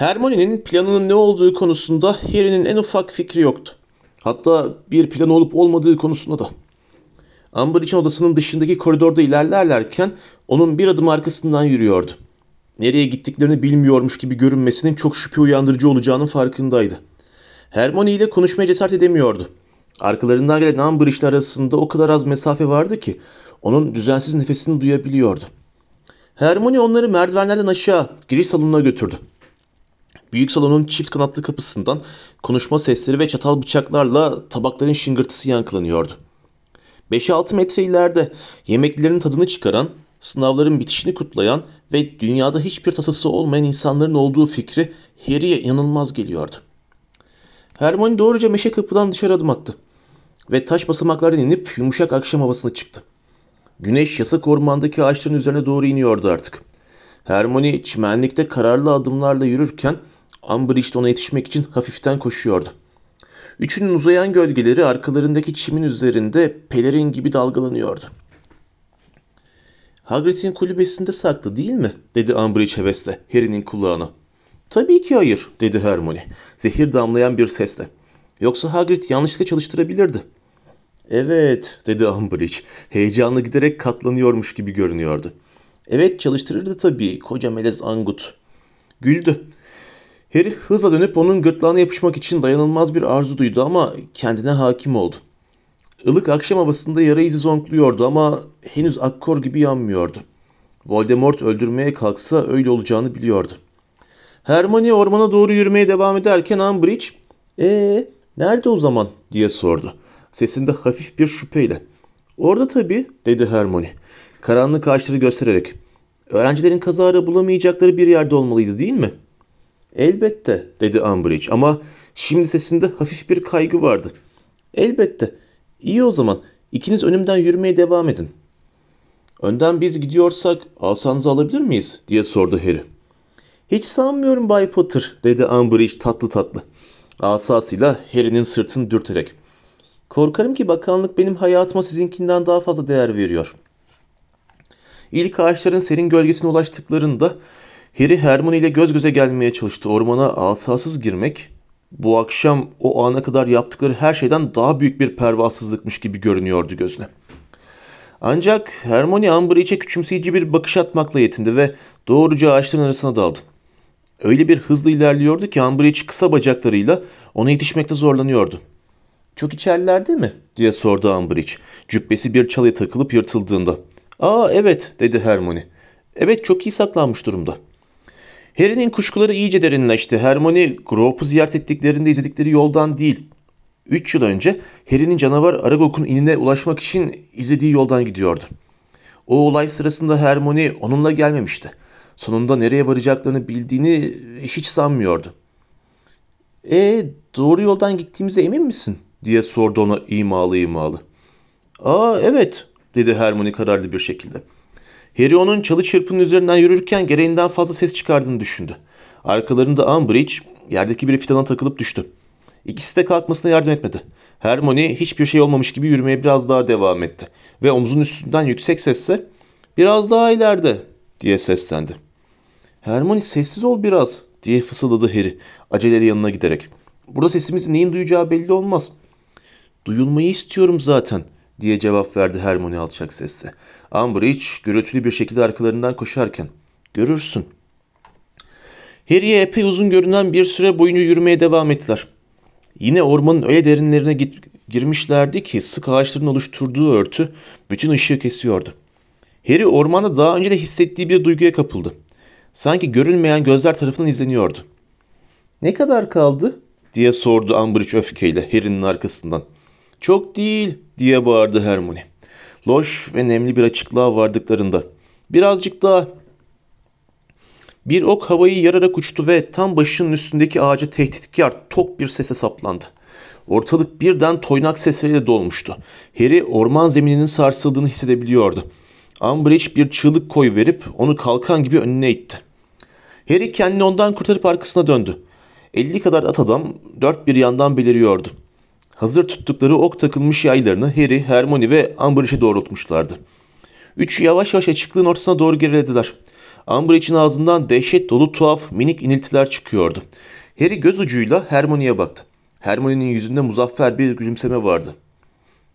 Hermione'nin planının ne olduğu konusunda Harry'nin en ufak fikri yoktu. Hatta bir plan olup olmadığı konusunda da. Umbridge'in odasının dışındaki koridorda ilerlerlerken onun bir adım arkasından yürüyordu. Nereye gittiklerini bilmiyormuş gibi görünmesinin çok şüphe uyandırıcı olacağının farkındaydı. Hermione ile konuşmaya cesaret edemiyordu. Arkalarından gelen Umbridge arasında o kadar az mesafe vardı ki onun düzensiz nefesini duyabiliyordu. Hermione onları merdivenlerden aşağı giriş salonuna götürdü. Büyük salonun çift kanatlı kapısından konuşma sesleri ve çatal bıçaklarla tabakların şıngırtısı yankılanıyordu. 5-6 metre ileride yemeklerin tadını çıkaran, sınavların bitişini kutlayan ve dünyada hiçbir tasası olmayan insanların olduğu fikri Harry'e yanılmaz geliyordu. Hermione doğruca meşe kapıdan dışarı adım attı ve taş basamaklardan inip yumuşak akşam havasına çıktı. Güneş yasak ormandaki ağaçların üzerine doğru iniyordu artık. Hermione çimenlikte kararlı adımlarla yürürken Umbridge ona yetişmek için hafiften koşuyordu. Üçünün uzayan gölgeleri arkalarındaki çimin üzerinde pelerin gibi dalgalanıyordu. Hagrid'in kulübesinde saklı değil mi? dedi Umbridge hevesle Harry'nin kulağına. Tabii ki hayır dedi Hermione zehir damlayan bir sesle. Yoksa Hagrid yanlışlıkla çalıştırabilirdi. Evet dedi Umbridge heyecanlı giderek katlanıyormuş gibi görünüyordu. Evet çalıştırırdı tabii koca melez angut. Güldü. Harry hızla dönüp onun gırtlağına yapışmak için dayanılmaz bir arzu duydu ama kendine hakim oldu. Ilık akşam havasında yara izi zonkluyordu ama henüz akkor gibi yanmıyordu. Voldemort öldürmeye kalksa öyle olacağını biliyordu. Hermione ormana doğru yürümeye devam ederken Umbridge, ''Ee, nerede o zaman?'' diye sordu. Sesinde hafif bir şüpheyle. ''Orada tabii'' dedi Hermione. Karanlık ağaçları göstererek. ''Öğrencilerin kazara bulamayacakları bir yerde olmalıydı değil mi?'' ''Elbette'' dedi Umbridge ama şimdi sesinde hafif bir kaygı vardı. ''Elbette. İyi o zaman. İkiniz önümden yürümeye devam edin.'' ''Önden biz gidiyorsak alsanızı alabilir miyiz?'' diye sordu Harry. ''Hiç sanmıyorum Bay Potter'' dedi Umbridge tatlı tatlı. Asasıyla Harry'nin sırtını dürterek. ''Korkarım ki bakanlık benim hayatıma sizinkinden daha fazla değer veriyor.'' İlk ağaçların serin gölgesine ulaştıklarında Harry Hermione ile göz göze gelmeye çalıştı. Ormana asasız girmek bu akşam o ana kadar yaptıkları her şeyden daha büyük bir pervasızlıkmış gibi görünüyordu gözüne. Ancak Hermione Umbridge'e küçümseyici bir bakış atmakla yetindi ve doğruca ağaçların arasına daldı. Öyle bir hızlı ilerliyordu ki Umbridge kısa bacaklarıyla ona yetişmekte zorlanıyordu. ''Çok içerlerde mi?'' diye sordu Umbridge. Cübbesi bir çalıya takılıp yırtıldığında. ''Aa evet'' dedi Hermione. ''Evet çok iyi saklanmış durumda.'' Harry'nin kuşkuları iyice derinleşti. Hermione Grove'u ziyaret ettiklerinde izledikleri yoldan değil. Üç yıl önce Harry'nin canavar Aragog'un inine ulaşmak için izlediği yoldan gidiyordu. O olay sırasında Hermione onunla gelmemişti. Sonunda nereye varacaklarını bildiğini hiç sanmıyordu. E doğru yoldan gittiğimize emin misin? diye sordu ona imalı imalı. Aa evet dedi Hermione kararlı bir şekilde. Harry onun çalı çırpının üzerinden yürürken gereğinden fazla ses çıkardığını düşündü. Arkalarında Umbridge yerdeki bir fidana takılıp düştü. İkisi de kalkmasına yardım etmedi. Hermione hiçbir şey olmamış gibi yürümeye biraz daha devam etti. Ve omzun üstünden yüksek sesle ''Biraz daha ileride'' diye seslendi. ''Hermione sessiz ol biraz'' diye fısıldadı Harry aceleyle yanına giderek. ''Burada sesimizi neyin duyacağı belli olmaz.'' ''Duyulmayı istiyorum zaten.'' Diye cevap verdi Hermione alçak sesle. Umbridge gürültülü bir şekilde arkalarından koşarken. Görürsün. Harry'e epey uzun görünen bir süre boyunca yürümeye devam ettiler. Yine ormanın öyle derinlerine git girmişlerdi ki sık ağaçların oluşturduğu örtü bütün ışığı kesiyordu. Harry ormanda daha önce de hissettiği bir duyguya kapıldı. Sanki görülmeyen gözler tarafından izleniyordu. ''Ne kadar kaldı?'' diye sordu Umbridge öfkeyle Harry'nin arkasından. ''Çok değil'' diye bağırdı Hermione. Loş ve nemli bir açıklığa vardıklarında. Birazcık daha. Bir ok havayı yararak uçtu ve tam başının üstündeki ağaca tehditkar tok bir sese saplandı. Ortalık birden toynak sesleriyle dolmuştu. Harry orman zemininin sarsıldığını hissedebiliyordu. Umbridge bir çığlık koy verip onu kalkan gibi önüne itti. Harry kendini ondan kurtarıp arkasına döndü. Elli kadar at adam dört bir yandan beliriyordu. Hazır tuttukları ok takılmış yaylarını Harry, Hermione ve Umbridge'e doğrultmuşlardı. Üçü yavaş yavaş açıklığın ortasına doğru gerilediler. Umbridge'in ağzından dehşet dolu tuhaf minik iniltiler çıkıyordu. Harry göz ucuyla Hermione'ye baktı. Hermione'nin yüzünde muzaffer bir gülümseme vardı.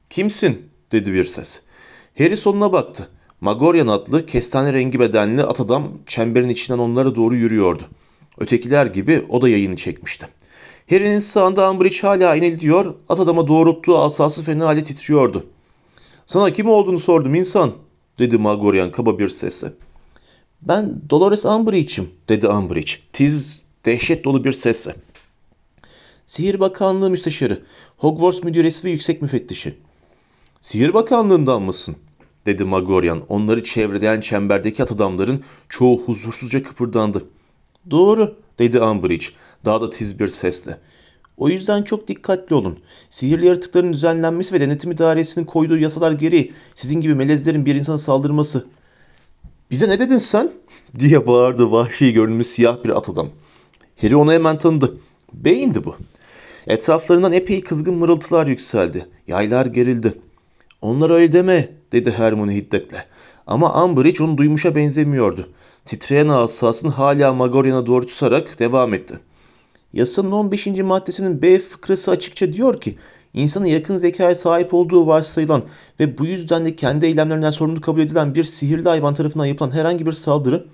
Kimsin? dedi bir ses. Harry sonuna baktı. Magorian adlı kestane rengi bedenli at adam çemberin içinden onlara doğru yürüyordu. Ötekiler gibi o da yayını çekmişti. Harry'nin sağında Umbridge hala iniltiyor, at adama doğrulttuğu asası fena halde titriyordu. Sana kim olduğunu sordum insan, dedi Magorian kaba bir sesle. Ben Dolores Umbridge'im, dedi Umbridge, tiz, dehşet dolu bir sesle. Sihir Bakanlığı Müsteşarı, Hogwarts Müdüresi ve Yüksek Müfettişi. Sihir Bakanlığından mısın? dedi Magorian. Onları çevreleyen çemberdeki at adamların çoğu huzursuzca kıpırdandı. Doğru, dedi Umbridge daha da tiz bir sesle. O yüzden çok dikkatli olun. Sihirli yaratıkların düzenlenmesi ve denetim idaresinin koyduğu yasalar gereği sizin gibi melezlerin bir insana saldırması. Bize ne dedin sen? diye bağırdı vahşi görünümlü siyah bir at adam. Harry onu hemen tanıdı. Beyindi bu. Etraflarından epey kızgın mırıltılar yükseldi. Yaylar gerildi. Onlar öyle deme dedi Hermione hiddetle. Ama Umbridge onu duymuşa benzemiyordu. Titreyen asasını hala Magorian'a doğru tutarak devam etti. Yasanın 15. maddesinin B fıkrası açıkça diyor ki insanın yakın zekaya sahip olduğu varsayılan ve bu yüzden de kendi eylemlerinden sorumlu kabul edilen bir sihirli hayvan tarafından yapılan herhangi bir saldırı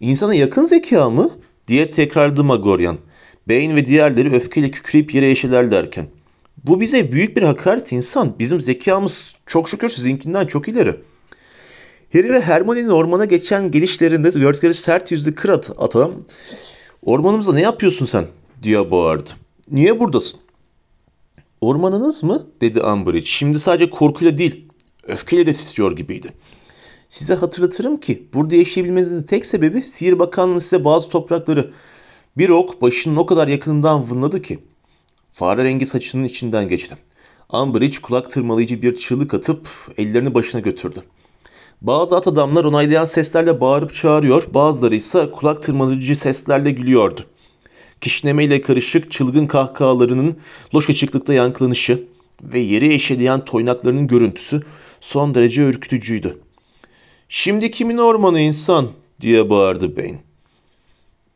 insana yakın zeka mı? diye tekrarladı Magorian. Bane ve diğerleri öfkeyle kükreyip yere eşeler derken. Bu bize büyük bir hakaret insan. Bizim zekamız çok şükür sizinkinden çok ileri. Harry ve Hermione'nin ormana geçen gelişlerinde gördükleri sert yüzlü kır at adam Ormanımızda ne yapıyorsun sen? Diye bağırdı. Niye buradasın? Ormanınız mı? dedi Umbridge. Şimdi sadece korkuyla değil, öfkeyle de titriyor gibiydi. Size hatırlatırım ki burada yaşayabilmenizin tek sebebi Sihir Bakanlığı size bazı toprakları bir ok başının o kadar yakınından vınladı ki fare rengi saçının içinden geçti. Umbridge kulak tırmalayıcı bir çığlık atıp ellerini başına götürdü. Bazı at adamlar onaylayan seslerle bağırıp çağırıyor, bazıları ise kulak tırmalayıcı seslerle gülüyordu. Kişnemeyle karışık çılgın kahkahalarının loş açıklıkta yankılanışı ve yeri eşeleyen toynaklarının görüntüsü son derece ürkütücüydü. Şimdi kimin ormanı insan diye bağırdı Bane.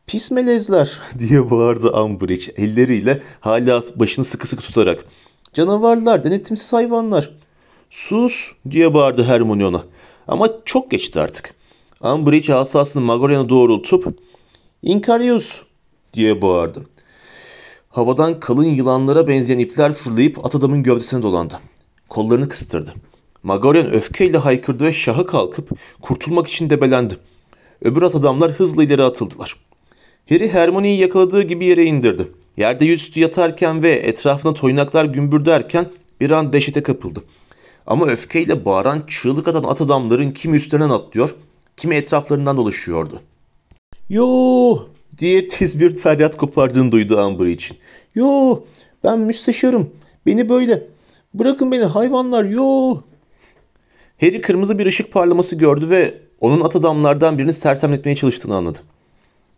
Pis melezler diye bağırdı Umbridge elleriyle hala başını sıkı sıkı tutarak. Canavarlar, denetimsiz hayvanlar. Sus diye bağırdı Hermione. Ama çok geçti artık. Umbridge asasını Magorian'a doğrultup Inkarius diye bağırdı. Havadan kalın yılanlara benzeyen ipler fırlayıp at adamın gövdesine dolandı. Kollarını kıstırdı. Magorian öfkeyle haykırdı ve şahı kalkıp kurtulmak için debelendi. Öbür at adamlar hızla ileri atıldılar. Harry Hermione'yi yakaladığı gibi yere indirdi. Yerde yüzüstü yatarken ve etrafına toynaklar gümbürderken bir an dehşete kapıldı. Ama öfkeyle bağıran, çığlık atan at adamların kimi üstlerinden atlıyor, kimi etraflarından dolaşıyordu. Yo diye tiz bir feryat kopardığını duydu Amber için. Yo ben müsteşarım. Beni böyle. Bırakın beni hayvanlar yo. Harry kırmızı bir ışık parlaması gördü ve onun at adamlardan birini sersemletmeye çalıştığını anladı.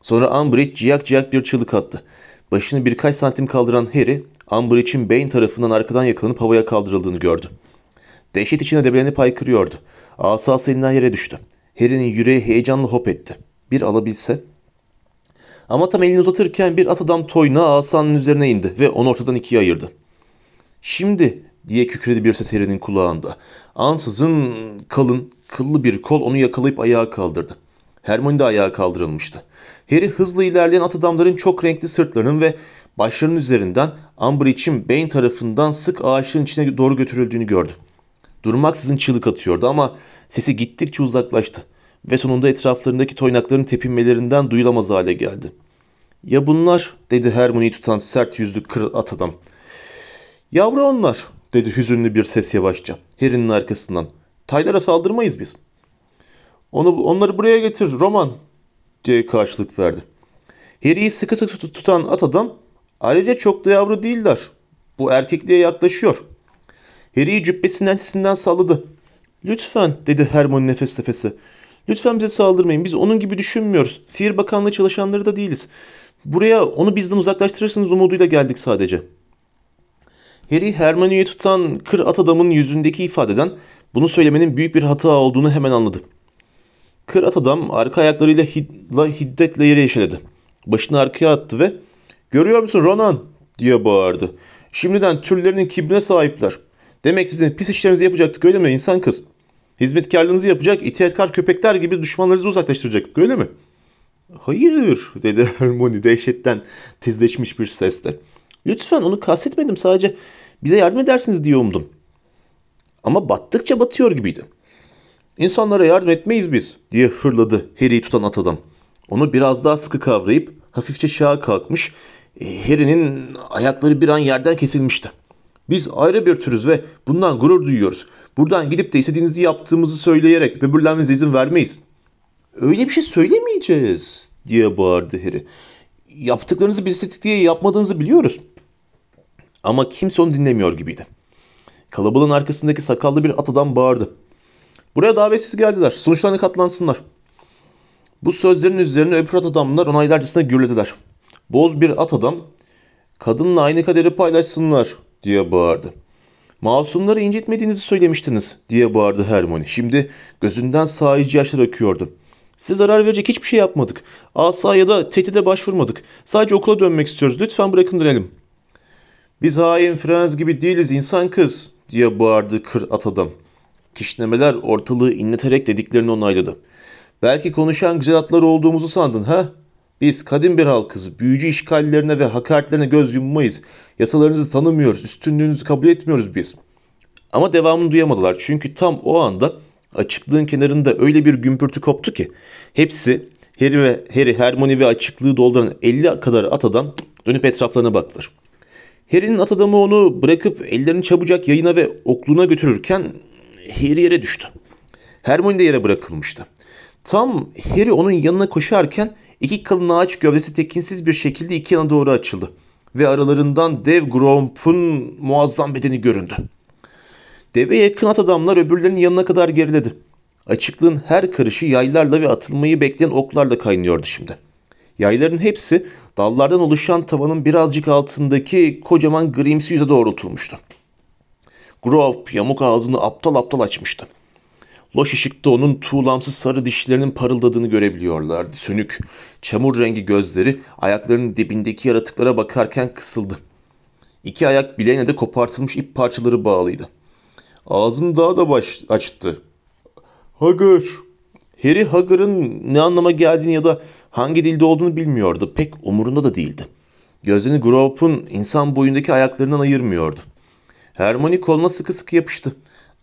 Sonra Umbridge ciyak ciyak bir çığlık attı. Başını birkaç santim kaldıran Harry, Umbridge'in Bane tarafından arkadan yakalanıp havaya kaldırıldığını gördü. Dehşet içine debelenip haykırıyordu. Asası elinden yere düştü. Harry'nin yüreği heyecanla hop etti. Bir alabilse. Ama tam elini uzatırken bir at adam toyna asanın üzerine indi ve onu ortadan ikiye ayırdı. Şimdi diye kükredi bir ses Harry'nin kulağında. Ansızın kalın, kıllı bir kol onu yakalayıp ayağa kaldırdı. Hermione de ayağa kaldırılmıştı. Harry hızlı ilerleyen at adamların çok renkli sırtlarının ve başlarının üzerinden Umbridge'in Bane tarafından sık ağaçların içine doğru götürüldüğünü gördü. Durmaksızın çığlık atıyordu ama sesi gittikçe uzaklaştı ve sonunda etraflarındaki toynakların tepinmelerinden duyulamaz hale geldi. Ya bunlar dedi Hermione'yi tutan sert yüzlü kır at adam. Yavru onlar dedi hüzünlü bir ses yavaşça Harry'nin arkasından. Taylara saldırmayız biz. Onu, onları buraya getir Roman diye karşılık verdi. Harry'i sıkı sıkı tutan at adam ayrıca çok da yavru değiller. Bu erkekliğe yaklaşıyor. Harry'i cübbesinden sesinden salladı. Lütfen dedi Hermione nefes nefese. Lütfen bize saldırmayın. Biz onun gibi düşünmüyoruz. Sihir Bakanlığı çalışanları da değiliz. Buraya onu bizden uzaklaştırırsınız umuduyla geldik sadece. Harry Hermione'yi tutan kır at adamın yüzündeki ifadeden bunu söylemenin büyük bir hata olduğunu hemen anladı. Kır at adam arka ayaklarıyla hid- hiddetle yere eşeledi. Başını arkaya attı ve ''Görüyor musun Ronan?'' diye bağırdı. ''Şimdiden türlerinin kibrine sahipler. Demek sizin pis işlerinizi yapacaktık öyle mi insan kız? Hizmetkarlığınızı yapacak, itaatkar köpekler gibi düşmanlarınızı uzaklaştıracaktık öyle mi?'' ''Hayır'' dedi Hermione dehşetten tizleşmiş bir sesle. ''Lütfen onu kastetmedim sadece bize yardım edersiniz diye umdum.'' Ama battıkça batıyor gibiydi. İnsanlara yardım etmeyiz biz diye hırladı Harry'i tutan at adam. Onu biraz daha sıkı kavrayıp hafifçe şaha kalkmış. e, Harry'nin ayakları bir an yerden kesilmişti. Biz ayrı bir türüz ve bundan gurur duyuyoruz. Buradan gidip de istediğinizi yaptığımızı söyleyerek böbürlenmenize izin vermeyiz. Öyle bir şey söylemeyeceğiz diye bağırdı Harry. Yaptıklarınızı biz istedik diye yapmadığınızı biliyoruz. Ama kimse onu dinlemiyor gibiydi. Kalabalığın arkasındaki sakallı bir at adam bağırdı. Buraya davetsiz geldiler. Sonuçlarına katlansınlar. Bu sözlerin üzerine öpür at adamlar onaylarcasına gürlediler. Boz bir at adam kadınla aynı kaderi paylaşsınlar diye bağırdı. Masumları incitmediğinizi söylemiştiniz diye bağırdı Hermione. Şimdi gözünden sahici yaşlar akıyordu. Size zarar verecek hiçbir şey yapmadık. Asa ya da tehdide başvurmadık. Sadece okula dönmek istiyoruz. Lütfen bırakın dönelim. Biz hain Frens gibi değiliz insan kız diye bağırdı kır at adam. Kişnemeler ortalığı inleterek dediklerini onayladı. Belki konuşan güzel atlar olduğumuzu sandın ha? Biz kadim bir halkız. Büyücü işgallerine ve hakaretlerine göz yummayız. Yasalarınızı tanımıyoruz. Üstünlüğünüzü kabul etmiyoruz biz. Ama devamını duyamadılar. Çünkü tam o anda açıklığın kenarında öyle bir gümbürtü koptu ki hepsi Harry ve Harry, Hermione ve açıklığı dolduran 50 kadar at adam dönüp etraflarına baktılar. Harry'nin at adamı onu bırakıp ellerini çabucak yayına ve okluğuna götürürken Harry yere düştü. Hermione de yere bırakılmıştı. Tam Harry onun yanına koşarken iki kalın ağaç gövdesi tekinsiz bir şekilde iki yana doğru açıldı. Ve aralarından dev Gromp'un muazzam bedeni göründü. Deve yakın at adamlar öbürlerinin yanına kadar geriledi. Açıklığın her karışı yaylarla ve atılmayı bekleyen oklarla kaynıyordu şimdi. Yayların hepsi dallardan oluşan tavanın birazcık altındaki kocaman grimsi yüze doğrultulmuştu. Grove yamuk ağzını aptal aptal açmıştı. Loş ışıkta onun tuğlamsı sarı dişlerinin parıldadığını görebiliyorlardı. Sönük, çamur rengi gözleri ayaklarının dibindeki yaratıklara bakarken kısıldı. İki ayak bileğine de kopartılmış ip parçaları bağlıydı. Ağzını daha da baş açtı. Hagır. Harry Hagır'ın ne anlama geldiğini ya da hangi dilde olduğunu bilmiyordu. Pek umurunda da değildi. Gözlerini Grove'un insan boyundaki ayaklarından ayırmıyordu. Hermione koluna sıkı sıkı yapıştı.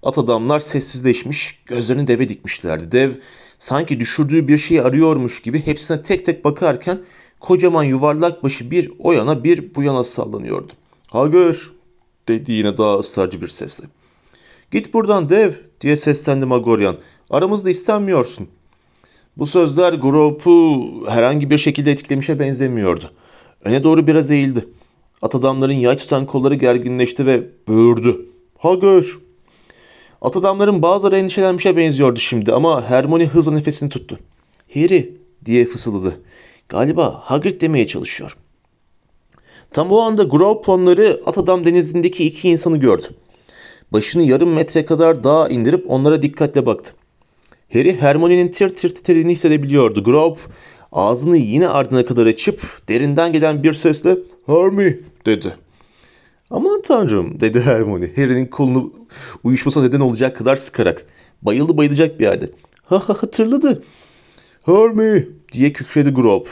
At adamlar sessizleşmiş, gözlerini deve dikmişlerdi. Dev sanki düşürdüğü bir şeyi arıyormuş gibi hepsine tek tek bakarken kocaman yuvarlak başı bir o yana bir bu yana sallanıyordu. Hagır dedi yine daha ısrarcı bir sesle. Git buradan dev diye seslendi Magoryan. Aramızda istenmiyorsun. Bu sözler Grove'u herhangi bir şekilde etkilemişe benzemiyordu. Öne doğru biraz eğildi. At adamların yay tutan kolları gerginleşti ve böğürdü. Hagır. At adamların bazıları endişelenmişe benziyordu şimdi ama Hermione hızla nefesini tuttu. Harry diye fısıldadı. Galiba Hagrid demeye çalışıyor. Tam o anda Grove ponları at adam denizindeki iki insanı gördü. Başını yarım metre kadar daha indirip onlara dikkatle baktı. Harry Hermione'nin tir tir titrediğini hissedebiliyordu. Grove ağzını yine ardına kadar açıp derinden gelen bir sesle Hermione dedi. Aman tanrım dedi Hermione Harry'nin kolunu uyuşmasına neden olacak kadar sıkarak. Bayıldı bayılacak bir halde. Ha ha hatırladı. Hermione diye kükredi Grove.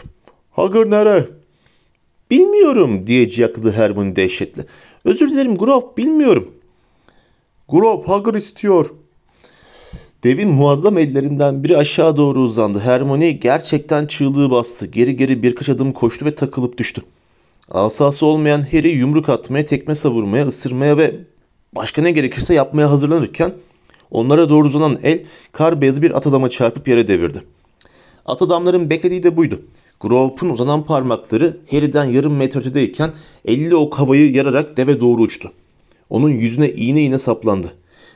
Hagrid nere? Bilmiyorum diye ciyakladı Hermione dehşetle. Özür dilerim Grove bilmiyorum. Grove Hagrid istiyor. Devin muazzam ellerinden biri aşağı doğru uzandı. Hermione gerçekten çığlığı bastı. Geri geri birkaç adım koştu ve takılıp düştü. Asası olmayan Harry yumruk atmaya, tekme savurmaya, ısırmaya ve başka ne gerekirse yapmaya hazırlanırken onlara doğru uzanan el kar beyazı bir at adama çarpıp yere devirdi. At adamların beklediği de buydu. Grove'un uzanan parmakları Harry'den yarım metre ötedeyken 50 ok havayı yararak deve doğru uçtu. Onun yüzüne iğne iğne saplandı.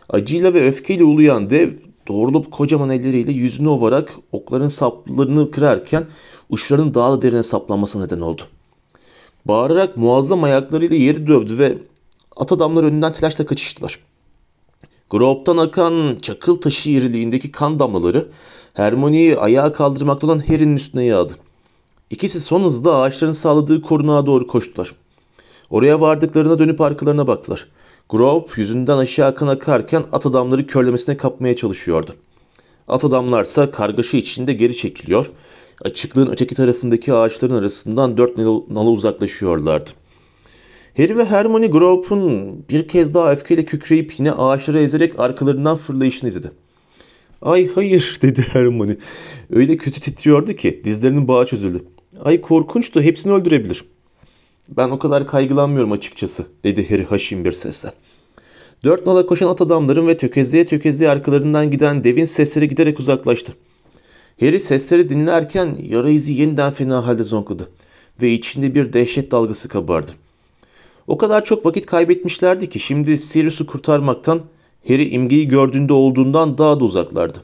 Acıyla ve öfkeyle uluyan dev doğrulup kocaman elleriyle yüzünü ovarak okların saplarını kırarken uçların daha da derine saplanmasına neden oldu. Bağırarak muazzam ayaklarıyla yeri dövdü ve at adamlar önünden telaşla kaçıştılar. Grove'dan akan çakıl taşı iriliğindeki kan damlaları Hermione'yi ayağa kaldırmakta olan Harry'nin üstüne yağdı. İkisi son hızda ağaçların sağladığı korunağa doğru koştular. Oraya vardıklarına dönüp arkalarına baktılar. Grove yüzünden aşağı kan akarken at adamları körlemesine kapmaya çalışıyordu. At adamlarsa kargaşa içinde geri çekiliyor, açıklığın öteki tarafındaki ağaçların arasından dört nala uzaklaşıyorlardı. Harry ve Hermione Grove'un bir kez daha öfkeyle kükreyip yine ağaçları ezerek arkalarından fırlayışını izledi. Ay hayır dedi Hermione. Öyle kötü titriyordu ki dizlerinin bağı çözüldü. Ay korkunçtu hepsini öldürebilir. Ben o kadar kaygılanmıyorum açıkçası dedi Harry haşin bir sesle. Dört nala koşan at adamların ve tökezleye tökezleye arkalarından giden devin sesleri giderek uzaklaştı. Harry sesleri dinlerken yara izi yeniden fena halde zonkladı ve içinde bir dehşet dalgası kabardı. O kadar çok vakit kaybetmişlerdi ki şimdi Sirius'u kurtarmaktan Harry imgeyi gördüğünde olduğundan daha da uzaklardı.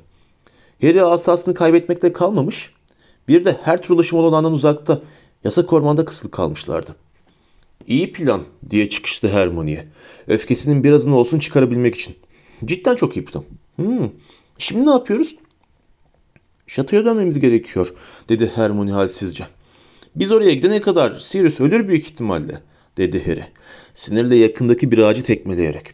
Harry asasını kaybetmekle kalmamış, bir de her tür ulaşım olanağından uzakta, yasak ormanda kısılı kalmışlardı. İyi plan diye çıkıştı Hermione'ye. Öfkesinin birazını olsun çıkarabilmek için. Cidden çok iyi plan. Hmm. Şimdi ne yapıyoruz? Şatoya dönmemiz gerekiyor dedi Hermione halsizce. Biz oraya gidene kadar Sirius ölür büyük ihtimalle dedi Harry. Sinirle yakındaki bir ağacı tekmeleyerek.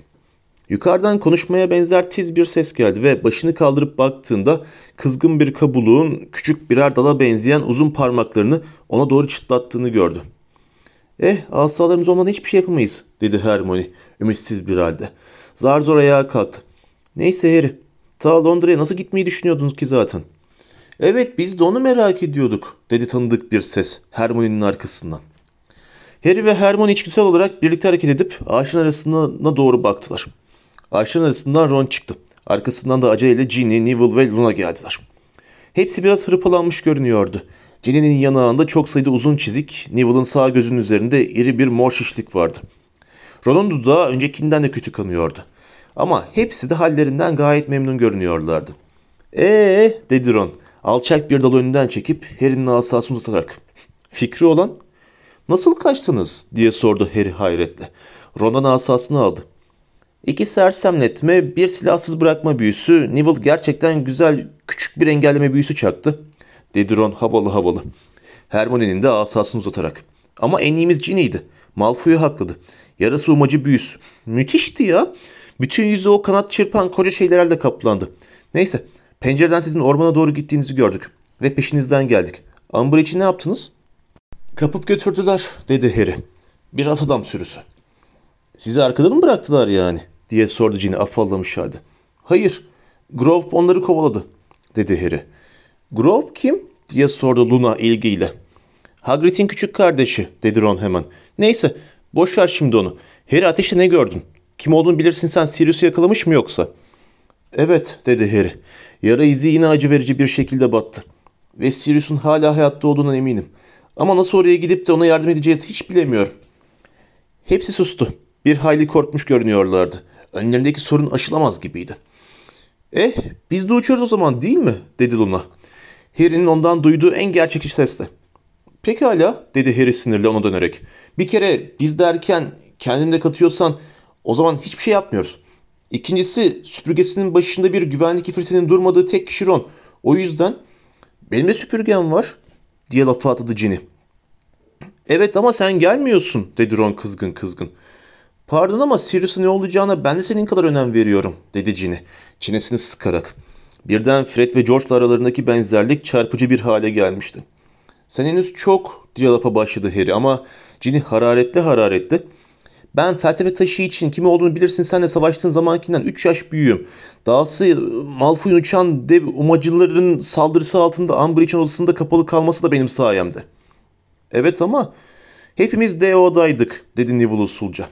Yukarıdan konuşmaya benzer tiz bir ses geldi ve başını kaldırıp baktığında kızgın bir kabuluğun küçük birer dala benzeyen uzun parmaklarını ona doğru çıtlattığını gördü. Eh asalarımız olmadan hiçbir şey yapamayız dedi Hermione ümitsiz bir halde. Zar zor ayağa kalktı. Neyse Harry ta Londra'ya nasıl gitmeyi düşünüyordunuz ki zaten? Evet biz de onu merak ediyorduk dedi tanıdık bir ses Hermione'nin arkasından. Harry ve Hermione içgüdüsel olarak birlikte hareket edip ağaçın arasına doğru baktılar. Ağaçların arasından Ron çıktı. Arkasından da aceleyle Ginny, Neville ve Luna geldiler. Hepsi biraz hırpalanmış görünüyordu. Ginny'nin yanağında çok sayıda uzun çizik, Neville'ın sağ gözünün üzerinde iri bir mor şişlik vardı. Ron'un dudağı öncekinden de kötü kanıyordu. Ama hepsi de hallerinden gayet memnun görünüyorlardı. Ee dedi Ron, alçak bir dal önünden çekip Harry'nin asasını uzatarak. Fikri olan, nasıl kaçtınız diye sordu Harry hayretle. Ron'dan asasını aldı. İki sersemletme, bir silahsız bırakma büyüsü, Neville gerçekten güzel küçük bir engelleme büyüsü çaktı, dedi Ron havalı havalı. Hermione'nin de asasını uzatarak. Ama en iyimiz Ginny'ydi. Malfoy'u hakladı. Yarası umacı büyüsü. Müthişti ya. Bütün yüzü o kanat çırpan koca şeylerle kaplandı. Neyse, pencereden sizin ormana doğru gittiğinizi gördük. Ve peşinizden geldik. İçin ne yaptınız? Kapıp götürdüler, dedi Harry. Bir at adam sürüsü. Sizi arkada mı bıraktılar yani? diye sordu Ginny afallamış halde. Hayır, Grove onları kovaladı, dedi Harry. Grove kim? diye sordu Luna ilgiyle. Hagrid'in küçük kardeşi, dedi Ron hemen. Neyse, boş ver şimdi onu. Harry ateşte ne gördün? Kim olduğunu bilirsin sen Sirius'u yakalamış mı yoksa? Evet, dedi Harry. Yara izi yine acı verici bir şekilde battı. Ve Sirius'un hala hayatta olduğundan eminim. Ama nasıl oraya gidip de ona yardım edeceğiz hiç bilemiyorum. Hepsi sustu. Bir hayli korkmuş görünüyorlardı. Önlerindeki sorun aşılamaz gibiydi. Eh biz de uçuyoruz o zaman değil mi? dedi Luna. Harry'nin ondan duyduğu en gerçekçi sesle. Pekala dedi Harry sinirle ona dönerek. Bir kere biz derken kendini de katıyorsan o zaman hiçbir şey yapmıyoruz. İkincisi süpürgesinin başında bir güvenlik ifritinin durmadığı tek kişi Ron. O yüzden benim de süpürgem var diye lafa atladı Ginny. Evet ama sen gelmiyorsun dedi Ron kızgın kızgın. Pardon ama Sirius'un ne olacağına ben de senin kadar önem veriyorum dedi Ginny çenesini sıkarak. Birden Fred ve George'la aralarındaki benzerlik çarpıcı bir hale gelmişti. Sen henüz çok diye lafa başladı Harry ama Ginny hararetli hararetli. Ben felsefe taşı için kim olduğunu bilirsin sen de savaştığın zamankinden 3 yaş büyüğüm. Dahası Malfoy'un uçan dev umacıların saldırısı altında Umbridge'in odasında kapalı kalması da benim sayemde. Evet ama hepimiz DO'daydık dedi Neville usulca.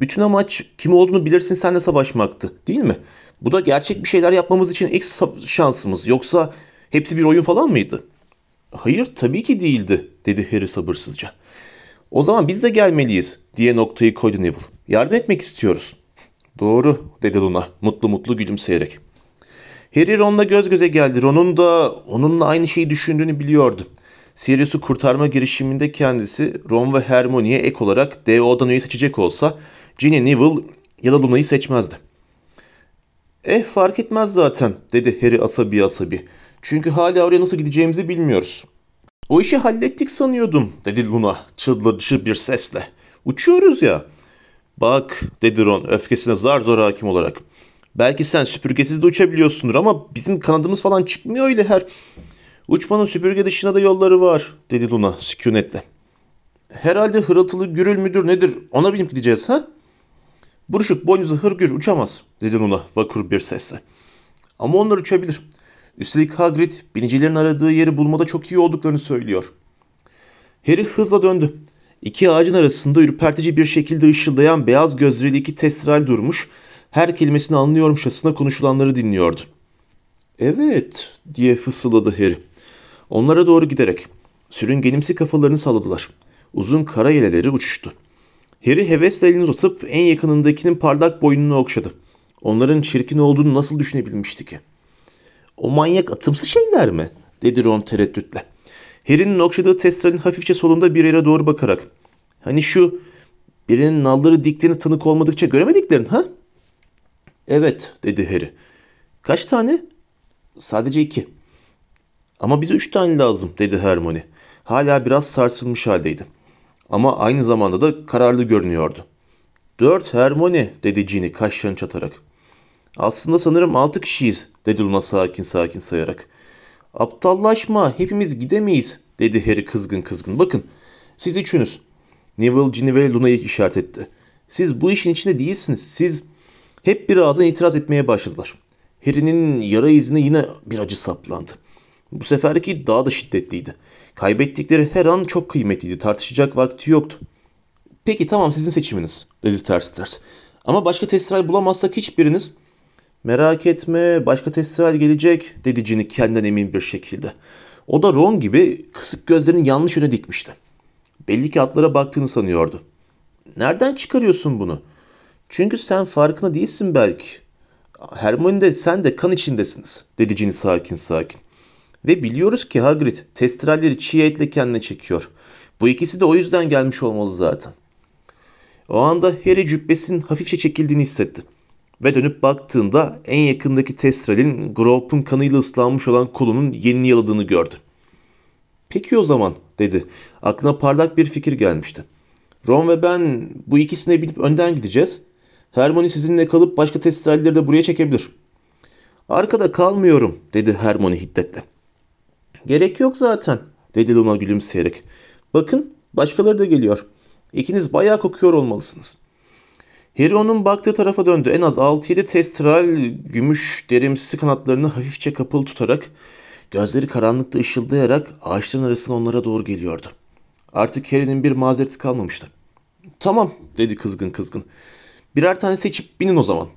Bütün amaç kim olduğunu bilirsin senle savaşmaktı değil mi? Bu da gerçek bir şeyler yapmamız için ilk şansımız yoksa hepsi bir oyun falan mıydı? Hayır tabii ki değildi dedi Harry sabırsızca. O zaman biz de gelmeliyiz diye noktayı koydu Neville. Yardım etmek istiyoruz. Doğru dedi Luna mutlu mutlu gülümseyerek. Harry Ron'la göz göze geldi. Ron'un da onunla aynı şeyi düşündüğünü biliyordu. Sirius'u kurtarma girişiminde kendisi Ron ve Hermione'ye ek olarak DO'dan üye seçecek olsa Ginny Neville ya da Luna'yı seçmezdi. Eh fark etmez zaten dedi Harry asabi asabi. Çünkü hala oraya nasıl gideceğimizi bilmiyoruz. O işi hallettik sanıyordum dedi Luna çıldırıcı bir sesle. Uçuyoruz ya. Bak dedi Ron öfkesine zar zor hakim olarak. Belki sen süpürgesiz de uçabiliyorsundur ama bizim kanadımız falan çıkmıyor öyle her. Uçmanın süpürge dışına da yolları var dedi Luna sükunetle. Herhalde hırıltılı gürül müdür nedir ona binip gideceğiz ha? Buruşuk boynuzu hırgür uçamaz dedi Luna vakur bir sesle. Ama onlar uçabilir. Üstelik Hagrid binicilerin aradığı yeri bulmada çok iyi olduklarını söylüyor. Harry hızla döndü. İki ağacın arasında ürpertici bir şekilde ışıldayan beyaz gözleriyle iki testral durmuş, her kelimesini anlıyormuşçasına konuşulanları dinliyordu. Evet diye fısıldadı Harry. Onlara doğru giderek. Sürüngenimsi kafalarını salladılar. Uzun kara yeleleri uçuştu. Harry hevesle elini uzatıp en yakınındakinin parlak boynunu okşadı. Onların çirkin olduğunu nasıl düşünebilmişti ki? O manyak atımsı şeyler mi? dedi Ron tereddütle. Harry'nin okşadığı testralin hafifçe solunda bir yere doğru bakarak. Hani şu birinin nalları diktiğini tanık olmadıkça göremediklerin ha? Evet dedi Harry. Kaç tane? Sadece iki. Ama bize üç tane lazım dedi Hermione. Hala biraz sarsılmış haldeydi. Ama aynı zamanda da kararlı görünüyordu. Dört Hermione dedi Ginny kaşlarını çatarak. Aslında sanırım altı kişiyiz dedi Luna sakin sakin sayarak. Aptallaşma hepimiz gidemeyiz dedi Harry kızgın kızgın. Bakın siz üçünüz. Neville, Ginny ve Luna'yı işaret etti. Siz bu işin içinde değilsiniz. Siz hep bir ağızdan itiraz etmeye başladılar. Harry'nin yara izine yine bir acı saplandı. Bu seferki daha da şiddetliydi. Kaybettikleri her an çok kıymetliydi. Tartışacak vakti yoktu. Peki tamam sizin seçiminiz dedi ters ters. Ama başka testral bulamazsak hiçbiriniz Merak etme başka testral gelecek dedi Ginny kendinden emin bir şekilde. O da Ron gibi kısık gözlerini yanlış yöne dikmişti. Belli ki atlara baktığını sanıyordu. Nereden çıkarıyorsun bunu? Çünkü sen farkında değilsin belki. Hermione de sen de kan içindesiniz dedi Ginny sakin sakin. Ve biliyoruz ki Hagrid testralleri çiğ etle kendine çekiyor. Bu ikisi de o yüzden gelmiş olmalı zaten. O anda Harry cübbesinin hafifçe çekildiğini hissetti. Ve dönüp baktığında en yakındaki testralin Grop'un kanıyla ıslanmış olan kolunun yenini yaladığını gördü. Peki o zaman dedi. Aklına parlak bir fikir gelmişti. Ron ve ben bu ikisine binip önden gideceğiz. Hermione sizinle kalıp başka testralleri de buraya çekebilir. Arkada kalmıyorum dedi Hermione hiddetle. Gerek yok zaten dedi Luna gülümseyerek. Bakın başkaları da geliyor. İkiniz bayağı kokuyor olmalısınız. Harry onun baktığı tarafa döndü. En az 6-7 testral gümüş derimsi kanatlarını hafifçe kapalı tutarak gözleri karanlıkta ışıldayarak ağaçların arasında onlara doğru geliyordu. Artık Harry'nin bir mazereti kalmamıştı. Tamam dedi kızgın kızgın. Birer tane seçip binin o zaman.